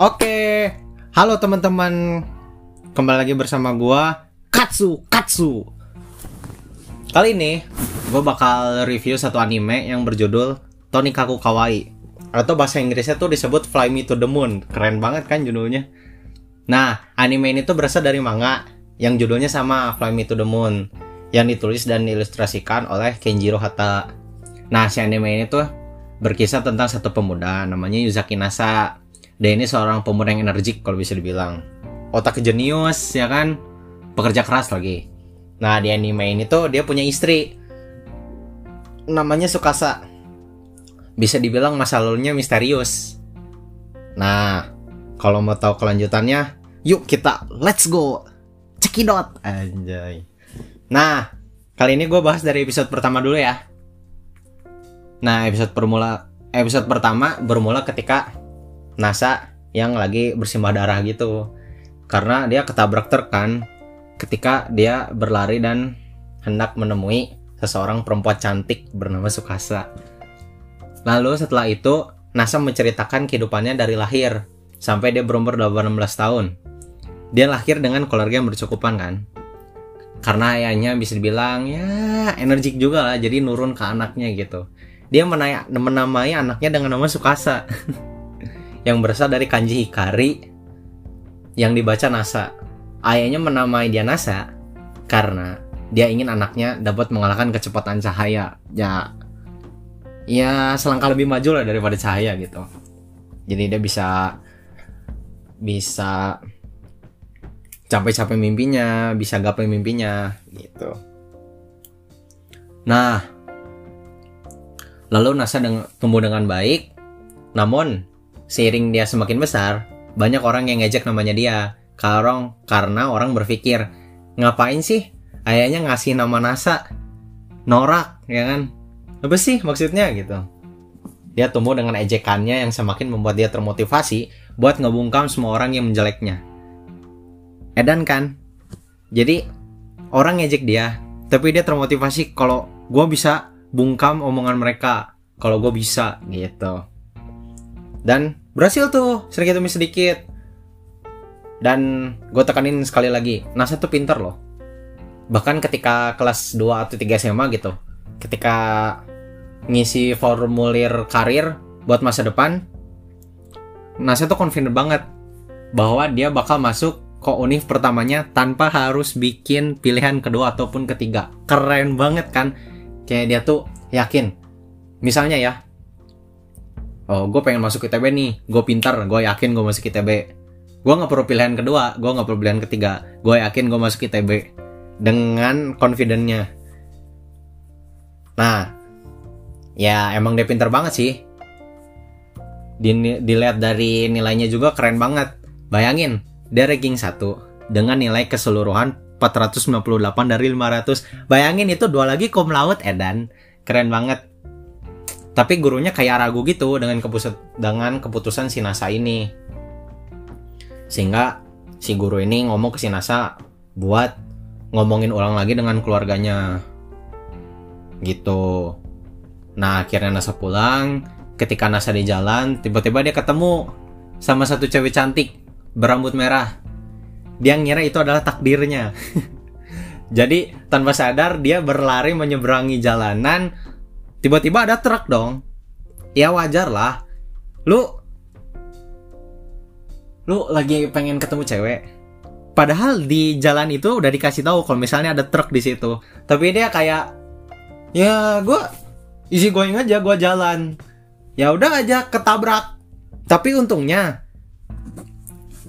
Oke, halo teman-teman. Kembali lagi bersama gua Katsu Katsu. Kali ini gua bakal review satu anime yang berjudul Tonikaku Kawaii atau bahasa Inggrisnya tuh disebut Fly Me to the Moon. Keren banget kan judulnya. Nah, anime ini tuh berasal dari manga yang judulnya sama Fly Me to the Moon yang ditulis dan diilustrasikan oleh Kenjiro Hata. Nah, si anime ini tuh berkisah tentang satu pemuda namanya Yuzaki Nasa. Dia ini seorang pemuda yang energik kalau bisa dibilang. Otak jenius ya kan, pekerja keras lagi. Nah, di anime ini tuh dia punya istri. Namanya Sukasa. Bisa dibilang masa lalunya misterius. Nah, kalau mau tahu kelanjutannya, yuk kita let's go. Cekidot anjay. Nah, kali ini gue bahas dari episode pertama dulu ya. Nah, episode permula episode pertama bermula ketika NASA yang lagi bersimbah darah gitu. Karena dia ketabrak truk kan ketika dia berlari dan hendak menemui seseorang perempuan cantik bernama Sukasa. Lalu setelah itu, NASA menceritakan kehidupannya dari lahir sampai dia berumur 18 tahun. Dia lahir dengan keluarga yang bercukupan kan. Karena ayahnya bisa dibilang ya energik juga lah, jadi nurun ke anaknya gitu. Dia menamai anaknya dengan nama Sukasa. yang berasal dari kanji Hikari yang dibaca Nasa. Ayahnya menamai dia Nasa karena dia ingin anaknya dapat mengalahkan kecepatan cahaya. Ya, ya selangkah lebih maju lah daripada cahaya gitu. Jadi dia bisa bisa capek-capek mimpinya, bisa gapai mimpinya gitu. Nah, lalu Nasa deng tumbuh dengan baik, namun seiring dia semakin besar, banyak orang yang ngejek namanya dia. Karong karena orang berpikir, ngapain sih ayahnya ngasih nama NASA? Norak, ya kan? Apa sih maksudnya gitu? Dia tumbuh dengan ejekannya yang semakin membuat dia termotivasi buat ngebungkam semua orang yang menjeleknya. Edan kan? Jadi orang ngejek dia, tapi dia termotivasi kalau gue bisa bungkam omongan mereka. Kalau gue bisa gitu. Dan berhasil tuh sedikit demi sedikit. Dan gue tekanin sekali lagi, NASA tuh pinter loh. Bahkan ketika kelas 2 atau 3 SMA gitu. Ketika ngisi formulir karir buat masa depan, NASA tuh confident banget bahwa dia bakal masuk ke univ pertamanya tanpa harus bikin pilihan kedua ataupun ketiga. Keren banget kan? Kayak dia tuh yakin. Misalnya ya, oh gue pengen masuk ITB nih, gue pintar, gue yakin gue masuk ITB. Gue nggak perlu pilihan kedua, gue nggak perlu pilihan ketiga, gue yakin gue masuk ITB dengan confidentnya. Nah, ya emang dia pintar banget sih. Dilihat dari nilainya juga keren banget. Bayangin, dia ranking 1 dengan nilai keseluruhan 498 dari 500. Bayangin itu dua lagi cum laude Edan. Keren banget. Tapi gurunya kayak ragu gitu dengan keputusan dengan keputusan si Nasa ini. Sehingga si guru ini ngomong ke si Nasa buat ngomongin ulang lagi dengan keluarganya. Gitu. Nah, akhirnya Nasa pulang. Ketika Nasa di jalan, tiba-tiba dia ketemu sama satu cewek cantik berambut merah. Dia ngira itu adalah takdirnya. Jadi tanpa sadar dia berlari menyeberangi jalanan. Tiba-tiba ada truk dong. Ya wajar lah. Lu lu lagi pengen ketemu cewek. Padahal di jalan itu udah dikasih tahu kalau misalnya ada truk di situ. Tapi dia kayak ya gue isi going aja gue jalan. Ya udah aja ketabrak. Tapi untungnya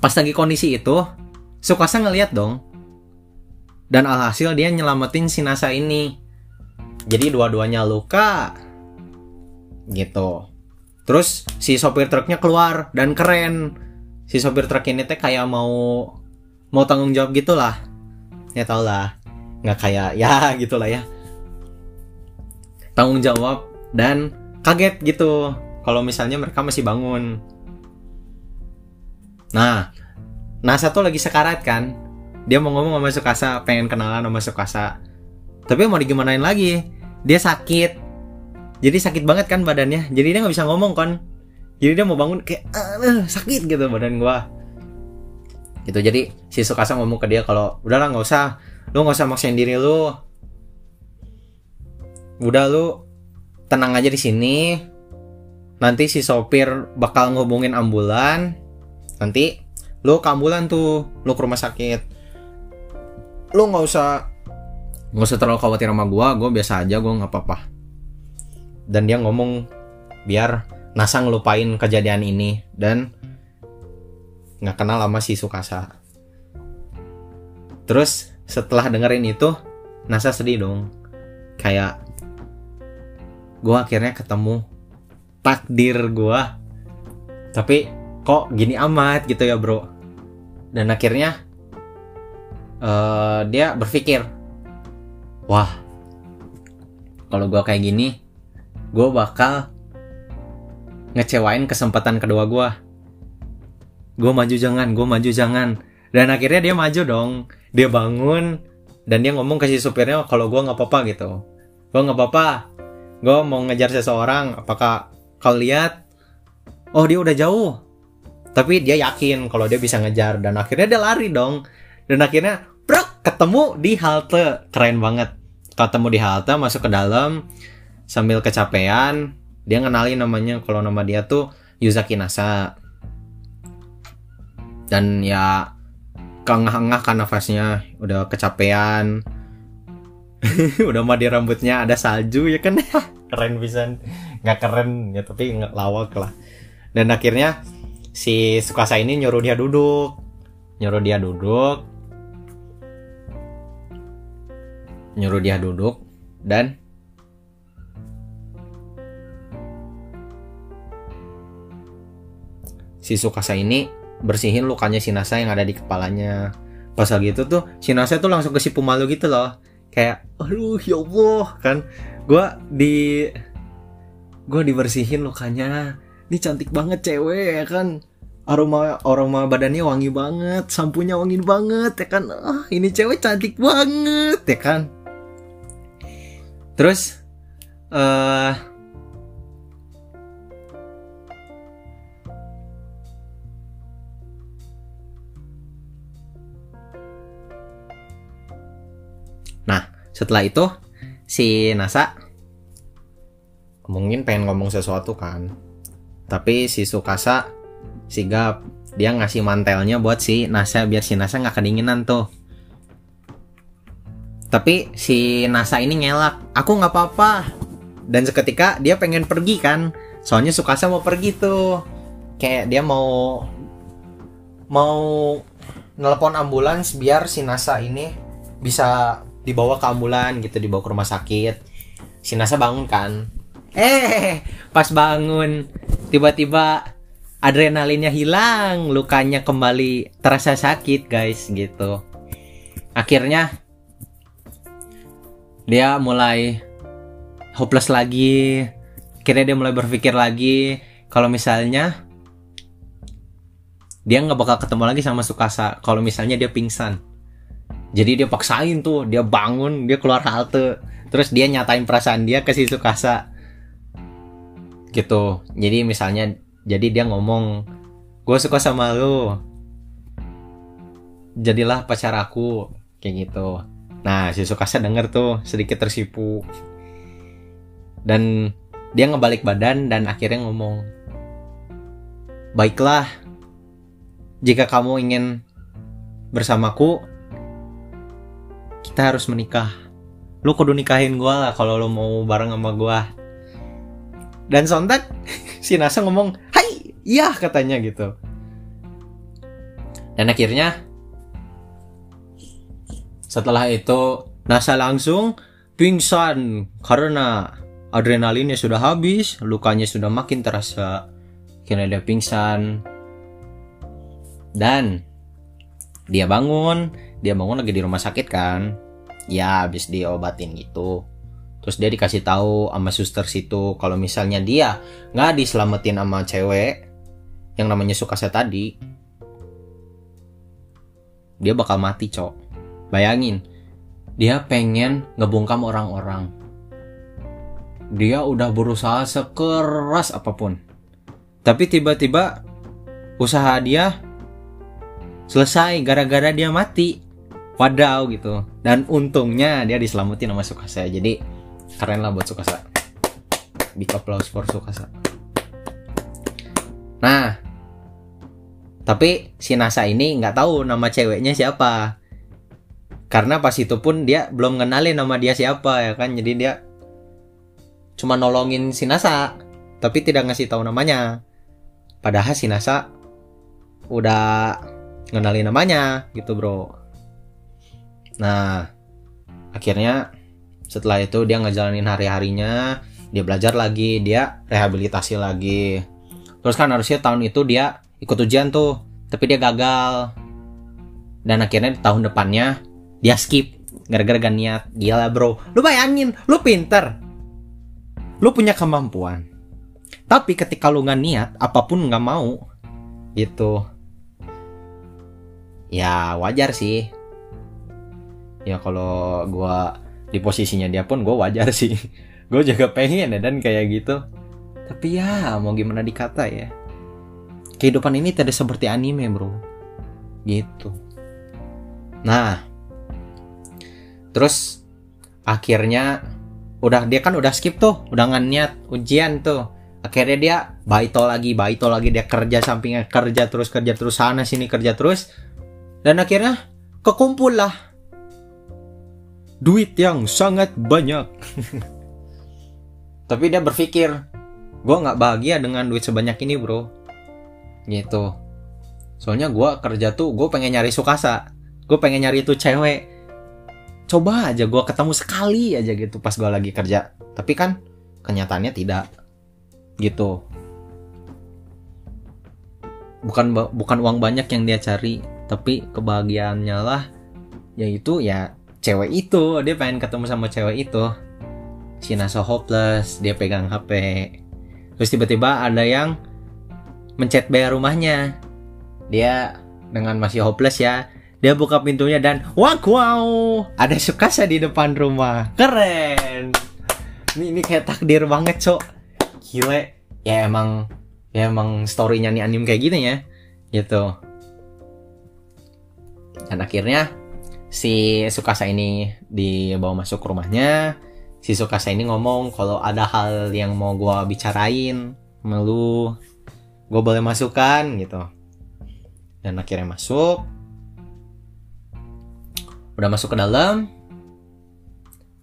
pas lagi kondisi itu Sukasa ngeliat dong dan alhasil dia nyelamatin si Nasa ini jadi dua-duanya luka. Gitu. Terus si sopir truknya keluar dan keren. Si sopir truk ini teh kayak mau mau tanggung jawab gitulah. Ya tau lah. Nggak kayak ya gitulah ya. Tanggung jawab dan kaget gitu. Kalau misalnya mereka masih bangun. Nah, Nasa tuh lagi sekarat kan. Dia mau ngomong sama Sukasa, pengen kenalan sama Sukasa. Tapi mau digimanain lagi? Dia sakit. Jadi sakit banget kan badannya. Jadi dia nggak bisa ngomong kan. jadi dia mau bangun kayak "Ah, sakit gitu badan gua gitu jadi si Sukasa ngomong ke dia kalau udahlah nggak usah lu nggak usah maksain diri lu udah lu tenang aja di sini nanti si sopir bakal ngubungin ambulan nanti lu ke ambulan tuh lu ke rumah sakit lu nggak usah nggak usah terlalu khawatir sama gua gua biasa aja gua nggak apa-apa. Dan dia ngomong biar Nasa ngelupain kejadian ini dan nggak kenal sama si Sukasa. Terus setelah dengerin itu Nasa sedih dong. Kayak gua akhirnya ketemu takdir gua. Tapi kok gini amat gitu ya bro? Dan akhirnya eh, dia berpikir wah. Kalau gua kayak gini gue bakal ngecewain kesempatan kedua gua. Gue maju jangan gue maju jangan. Dan akhirnya dia maju dong. Dia bangun dan dia ngomong ke si supirnya kalau gua nggak apa-apa gitu. Gue nggak apa-apa. Gue mau ngejar seseorang apakah kau lihat? Oh dia udah jauh. Tapi dia yakin kalau dia bisa ngejar dan akhirnya dia lari dong. Dan akhirnya brok! Ketemu di halte. Keren banget. Ketemu di halte masuk ke dalam sambil kecapean dia ngenalin namanya. Kalau nama dia tuh Yuzaki Nasa. Dan ya kengah-engah kan nafasnya. Udah kecapean. Udah mandi rambutnya ada salju ya kan? Keren bisa nggak keren ya tapi nggak lawak lah. Dan akhirnya si Sukasa ini nyuruh dia duduk. Nyuruh dia duduk nyuruh dia duduk dan si Sukasa ini bersihin lukanya si Nasa yang ada di kepalanya. Pas lagi itu tuh si Nasa tuh langsung ke si Pumalu gitu loh. Kayak aduh ya Allah kan. Gua di gua dibersihin lukanya. Ini cantik banget cewek ya kan. Aroma aroma badannya wangi banget sampunya wangi banget ya kan. Ah ini cewek cantik banget ya kan terus eh Nah, setelah itu si Nasa mungkin pengen ngomong sesuatu kan. Tapi si Sukasa sigap dia ngasih mantelnya buat si Nasa biar si Nasa nggak kedinginan tuh. Tapi si Nasa ini ngelak, aku nggak apa-apa. Dan seketika dia pengen pergi kan, soalnya Sukasa mau pergi tuh. Kayak dia mau mau nelpon ambulans biar si Nasa ini bisa dibawa ke ambulan gitu dibawa ke rumah sakit si Nasa bangun kan eh pas bangun tiba-tiba adrenalinnya hilang lukanya kembali terasa sakit guys gitu akhirnya dia mulai hopeless lagi. Akhirnya dia mulai berpikir lagi. Kalau misalnya dia nggak bakal ketemu lagi sama Sukasa. Kalau misalnya dia pingsan. Jadi dia paksain tuh dia bangun dia keluar halte. Terus dia nyatain perasaan dia ke si Sukasa. Gitu. Jadi misalnya jadi dia ngomong gue suka sama lu. Jadilah pacar aku. Kayak gitu nah si Sukasa denger tuh sedikit tersipu. Dan dia ngebalik badan dan akhirnya ngomong baiklah jika kamu ingin bersamaku kita harus menikah. Lu kudu nikahin gue lah kalau lu mau bareng sama gue dan sontak si Nasa ngomong hai iya katanya gitu. Dan akhirnya setelah itu Nasa langsung pingsan karena adrenalinnya sudah habis lukanya sudah makin terasa. Akhirnya dia pingsan. Dan dia bangun dia bangun lagi di rumah sakit kan? Ya habis diobatin gitu. Terus dia dikasih tahu sama suster situ kalau misalnya dia nggak diselamatin sama cewek yang namanya Sukasa tadi dia bakal mati cok bayangin dia pengen ngebungkam orang-orang. Dia udah berusaha sekeras apa pun. Tapi tiba-tiba usaha dia selesai gara-gara dia mati. Wadaw gitu. Dan untungnya dia diselamatin sama Sukasa. Jadi keren lah buat Sukasa. Big applause for Sukasa. Nah tapi si Nasa ini nggak tahu nama ceweknya siapa karena pas itu pun dia belum kenalin nama dia siapa ya kan? Jadi dia cuma nolongin si Nasa tapi tidak ngasih tahu namanya. Padahal si Nasa udah ngenalin namanya gitu bro. Nah akhirnya setelah itu dia ngejalanin hari-harinya dia belajar lagi dia rehabilitasi lagi. Terus kan harusnya tahun itu dia ikut ujian tuh tapi dia gagal. Dan akhirnya di tahun depannya dia skip gara-gara gak niat. Gila bro. Lu bayangin lu pinter. Lu punya kemampuan. Tapi ketika lu nggak niat apa pun nggak mau gitu. Ya wajar sih. Ya kalau gua di posisinya dia pun gue wajar sih. Gue juga pengen ya dan kayak gitu. Tapi ya mau gimana dikata ya? Kehidupan ini tidak seperti anime bro. Gitu. Nah terus akhirnya udah dia kan udah skip tuh udah nggak niat ujian tuh. Akhirnya dia baito lagi baito lagi dia kerja sampingnya kerja terus kerja terus sana sini kerja terus. Dan akhirnya kekumpul lah. Duit yang sangat banyak. Tapi dia berpikir gue nggak bahagia dengan duit sebanyak ini bro. Gitu. Soalnya gue kerja tuh gue pengen nyari sukasa. Gue pengen nyari itu cewek coba aja gue ketemu sekali aja gitu pas gue lagi kerja. Tapi kan kenyataannya tidak. Gitu. Bukan bukan uang banyak yang dia cari tapi kebahagiaannya lah. Yaitu ya cewek itu. Dia pengen ketemu sama cewek itu. Si Nasa hopeless dia pegang HP terus tiba-tiba ada yang mencet bayar rumahnya. Dia dengan masih hopeless ya dia buka pintunya dan wow, wow ada Sukasa di depan rumah. Keren. Ini ini kayak takdir banget, Cok. Gile. Ya emang ya emang storynya nih anime kayak gini ya. Gitu. Dan akhirnya si Sukasa ini dibawa masuk ke rumahnya. Si Sukasa ini ngomong kalau ada hal yang mau gua bicarain sama lu, gue boleh masukkan gitu. Dan akhirnya masuk, udah masuk ke dalam.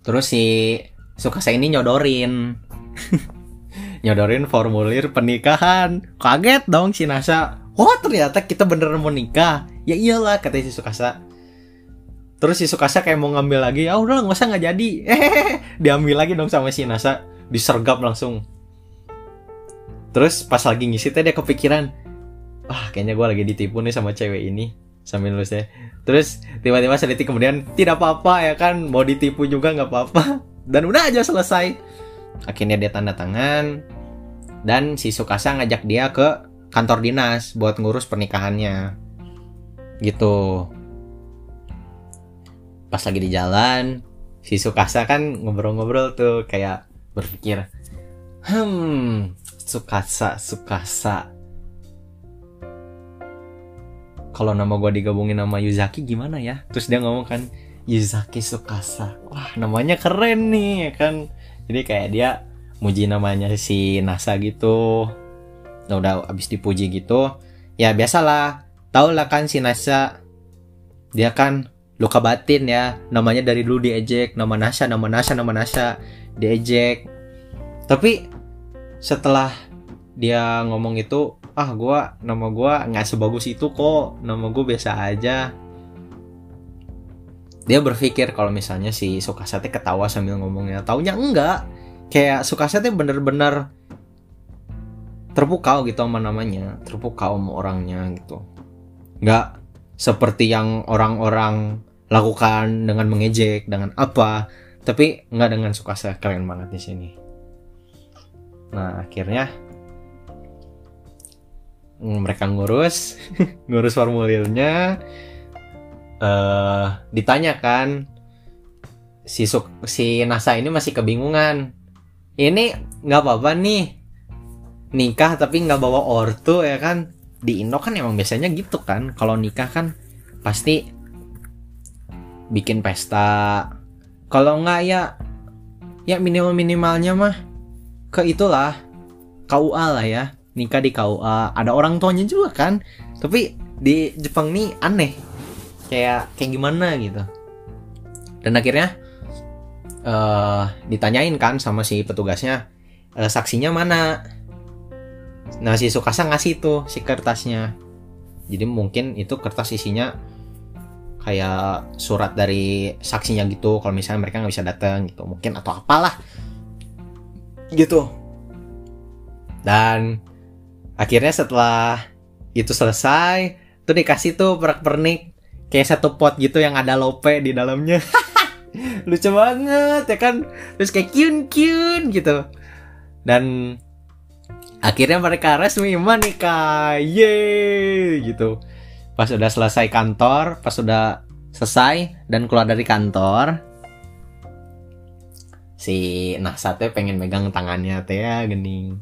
Terus si Sukasa ini nyodorin. Nyodorin formulir pernikahan. Kaget dong si Nasa. Oh ternyata kita beneran mau nikah. Ya iyalah kata si Sukasa. Terus si Sukasa kayak mau ngambil lagi. Ya udah nggak usah nggak jadi. Diambil lagi dong sama si Nasa. Disergap langsung. Terus pas lagi ngisi teh dia kepikiran wah kayaknya gue lagi ditipu nih sama cewek ini. Sambil nulis ya terus tiba-tiba sedetik kemudian tidak apa-apa ya kan? Mau ditipu juga nggak apa-apa. Dan udah aja selesai. Akhirnya dia tanda tangan dan si Sukasa ngajak dia ke kantor dinas buat ngurus pernikahannya. Gitu. Pas lagi di jalan si Sukasa kan ngobrol-ngobrol tuh kayak berpikir hmm Sukasa Sukasa kalau nama gue digabungin nama Yuzaki gimana ya? Terus dia ngomong kan Yuzaki Sukasa. Wah namanya keren nih ya kan? Jadi kayak dia muji namanya si Nasa gitu. Nah udah abis dipuji gitu ya biasalah. Tau lah kan si Nasa dia kan luka batin ya. Namanya dari dulu diejek nama Nasa nama Nasa nama Nasa diejek. Tapi setelah dia ngomong itu ah gue nama gue nggak sebagus itu kok. Nama gue biasa aja. Dia berpikir kalau misalnya si Sukasa teh ketawa sambil ngomongnya. Taunya enggak. Kayak Sukasa teh bener-bener terpukau gitu sama namanya. Terpukau sama orangnya gitu. Nggak seperti yang orang-orang lakukan dengan mengejek dengan apa. Tapi nggak dengan Sukasa keren banget di sini. Nah akhirnya mereka ngurus ngurus formulirnya. Uh, ditanyakan si Suk si NASA ini masih kebingungan. Ini nggak apa-apa nih nikah tapi nggak bawa ortu ya kan? Di Indo kan emang biasanya gitu kan kalau nikah kan pasti bikin pesta. Kalau nggak ya ya minimal minimalnya mah ke itulah KUA lah ya nikah di KUA ada orang tuanya juga kan. Tapi di Jepang nih aneh. Kayak kayak gimana gitu. Dan akhirnya uh, ditanyain kan sama si petugasnya uh, saksinya mana? Nah si Sukasa ngasih tuh si kertasnya. Jadi mungkin itu kertas isinya kayak surat dari saksinya gitu kalau misalnya mereka nggak bisa datang gitu. Mungkin atau apalah. Gitu. Dan akhirnya setelah itu selesai tuh dikasih tuh perak pernik kayak satu pot gitu yang ada lope di dalamnya. Lucu banget ya kan? Terus kayak kiun kiun gitu. Dan akhirnya mereka resmi menikah. Ye gitu. Pas udah selesai kantor pas udah selesai dan keluar dari kantor si Nasate pengen megang tangannya teh ya gening.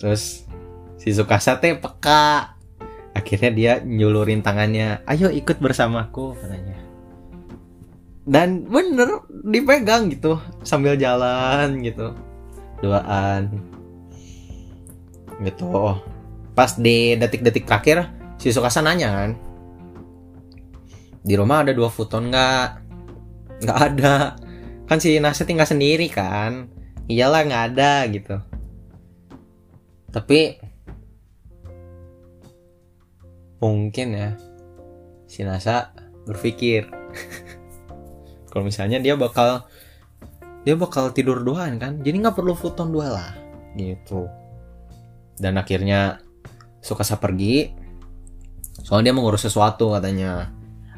Terus si Sukasa teh peka. Akhirnya dia nyulurin tangannya ayo ikut bersamaku katanya. Dan bener dipegang gitu sambil jalan gitu. Doaan. Gitu. Pas di detik-detik terakhir si Sukasa nanya kan di rumah ada dua futon nggak? Nggak ada. Kan si Nasa tinggal sendiri kan. Iyalah nggak ada gitu. Tapi mungkin ya. Si Nasa berpikir. Kalau misalnya dia bakal dia bakal tidur duaan kan? Jadi nggak perlu futon dua lah. Gitu. Dan akhirnya Sukasa pergi. Soalnya dia mengurus sesuatu katanya.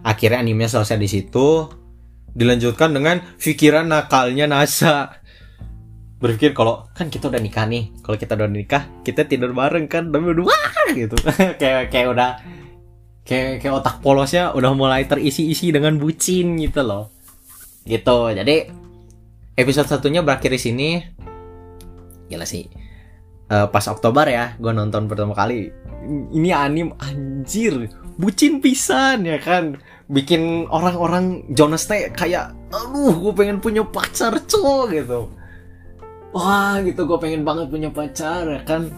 Akhirnya anime selesai di situ. Dilanjutkan dengan pikiran nakalnya NASA berpikir kalau kan kita udah nikah nih kalau kita udah nikah kita tidur bareng kan tapi udah wah gitu. Kayak kayak udah kayak kayak otak polosnya udah mulai terisi-isi dengan bucin gitu loh. Gitu jadi episode satunya berakhir di sini. Gila sih. Uh, pas Oktober ya gue nonton pertama kali. Ini anim anjir bucin pisan ya kan? Bikin orang-orang Jonas kayak aduh gue pengen punya pacar cowok gitu wah gitu gue pengen banget punya pacar ya kan?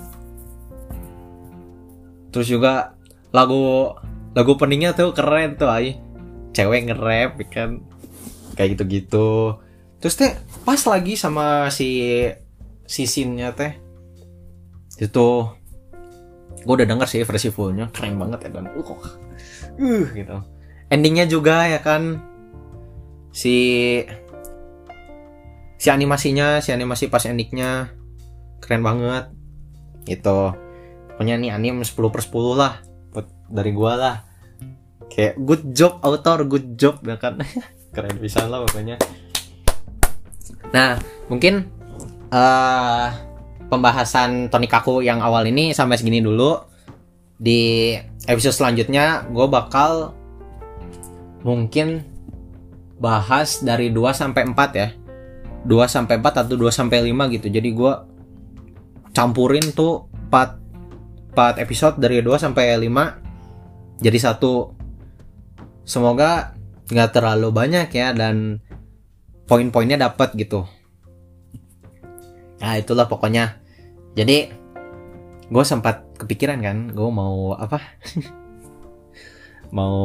Terus juga lagu lagu peningnya tuh keren tuh ay cewek nge-rap ya kan? Kayak gitu-gitu. Terus teh pas lagi sama si si sinnya teh. Itu gue udah denger sih versi fullnya. Keren banget ya dan uh uh gitu. Endingnya juga ya kan? Si si animasinya si animasi pas endingnya keren banget. Gitu. Pokoknya nih anime 10 per 10 lah dari gua lah. Kayak good job author good job ya kan? Keren bisa lah pokoknya. Nah mungkin uh, pembahasan Tonikaku yang awal ini sampai segini dulu. Di episode selanjutnya gue bakal mungkin bahas dari 2 sampai 4 ya. 2 sampai 4 atau 2 sampai 5 gitu. Jadi gue campurin tuh 4 4 episode dari 2 sampai 5 jadi satu. Semoga nggak terlalu banyak ya dan poin-poinnya dapat gitu. Nah itulah pokoknya jadi gue sempat kepikiran kan gue mau apa mau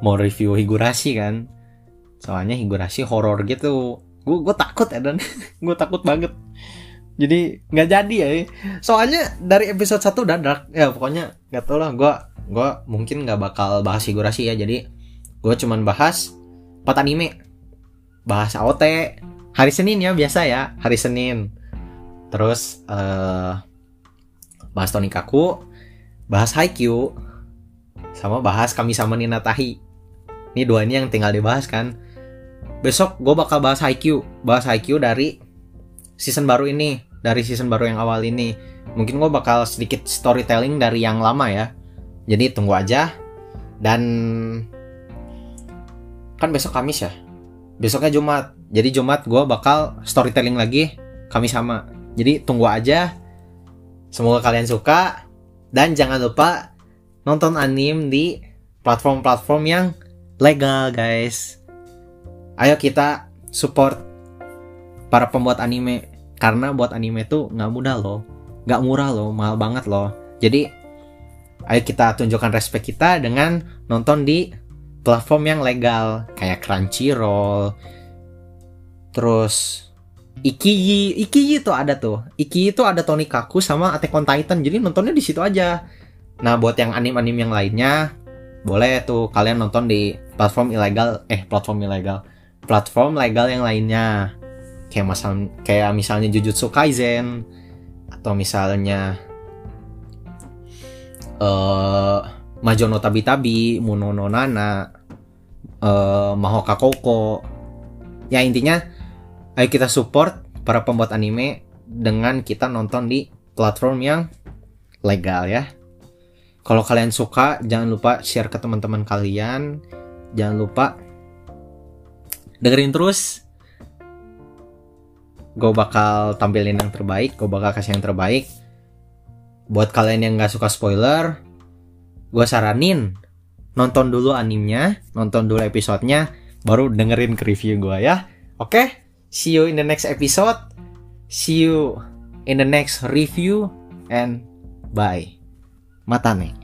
mau review higurasi kan soalnya higurasi horor gitu. Gue gue takut ya dan gue takut banget. Jadi nggak jadi ya. Soalnya dari episode 1 udah dark. Ya pokoknya nggak tau lah. Gue gue mungkin nggak bakal bahas higurasi ya. Jadi gue cuman bahas empat anime. Bahas AOT hari Senin ya biasa ya. Hari Senin. Terus uh, bahas Tony Kaku bahas Haikyuu. Sama bahas kami sama Nina Tahi ini dua ini yang tinggal dibahas kan besok gue bakal bahas Haikyuu. Bahas Haikyuu dari season baru ini dari season baru yang awal ini. Mungkin gue bakal sedikit storytelling dari yang lama ya. Jadi tunggu aja. Dan kan besok Kamis ya? Besoknya Jumat. Jadi Jumat gue bakal storytelling lagi kami sama. Jadi tunggu aja. Semoga kalian suka. Dan jangan lupa nonton anime di platform-platform yang legal, guys. Ayo kita support para pembuat anime karena buat anime tuh nggak mudah loh, nggak murah loh, mahal banget loh. Jadi ayo kita tunjukkan respect kita dengan nonton di platform yang legal kayak Crunchyroll, terus Ikiyi, Ikiyi tuh ada tuh. Ikiyi tuh ada Tony Kaku sama Attack on Titan. Jadi nontonnya di situ aja. Nah, buat yang anim-anim yang lainnya, boleh tuh kalian nonton di platform ilegal, eh platform ilegal, platform legal yang lainnya. Kayak masal, kayak misalnya Jujutsu Kaisen atau misalnya eh uh, Majono Tabi Tabi, Munono Nana, uh, Mahoka Koko. Ya intinya ayo kita support para pembuat anime dengan kita nonton di platform yang legal ya. Kalau kalian suka, jangan lupa share ke teman-teman kalian. Jangan lupa dengerin terus. Gue bakal tampilin yang terbaik, gue bakal kasih yang terbaik. Buat kalian yang gak suka spoiler, gue saranin nonton dulu animenya, nonton dulu episodenya, baru dengerin ke review gue ya. Oke? Okay? See you in the next episode. See you in the next review and bye. Matane.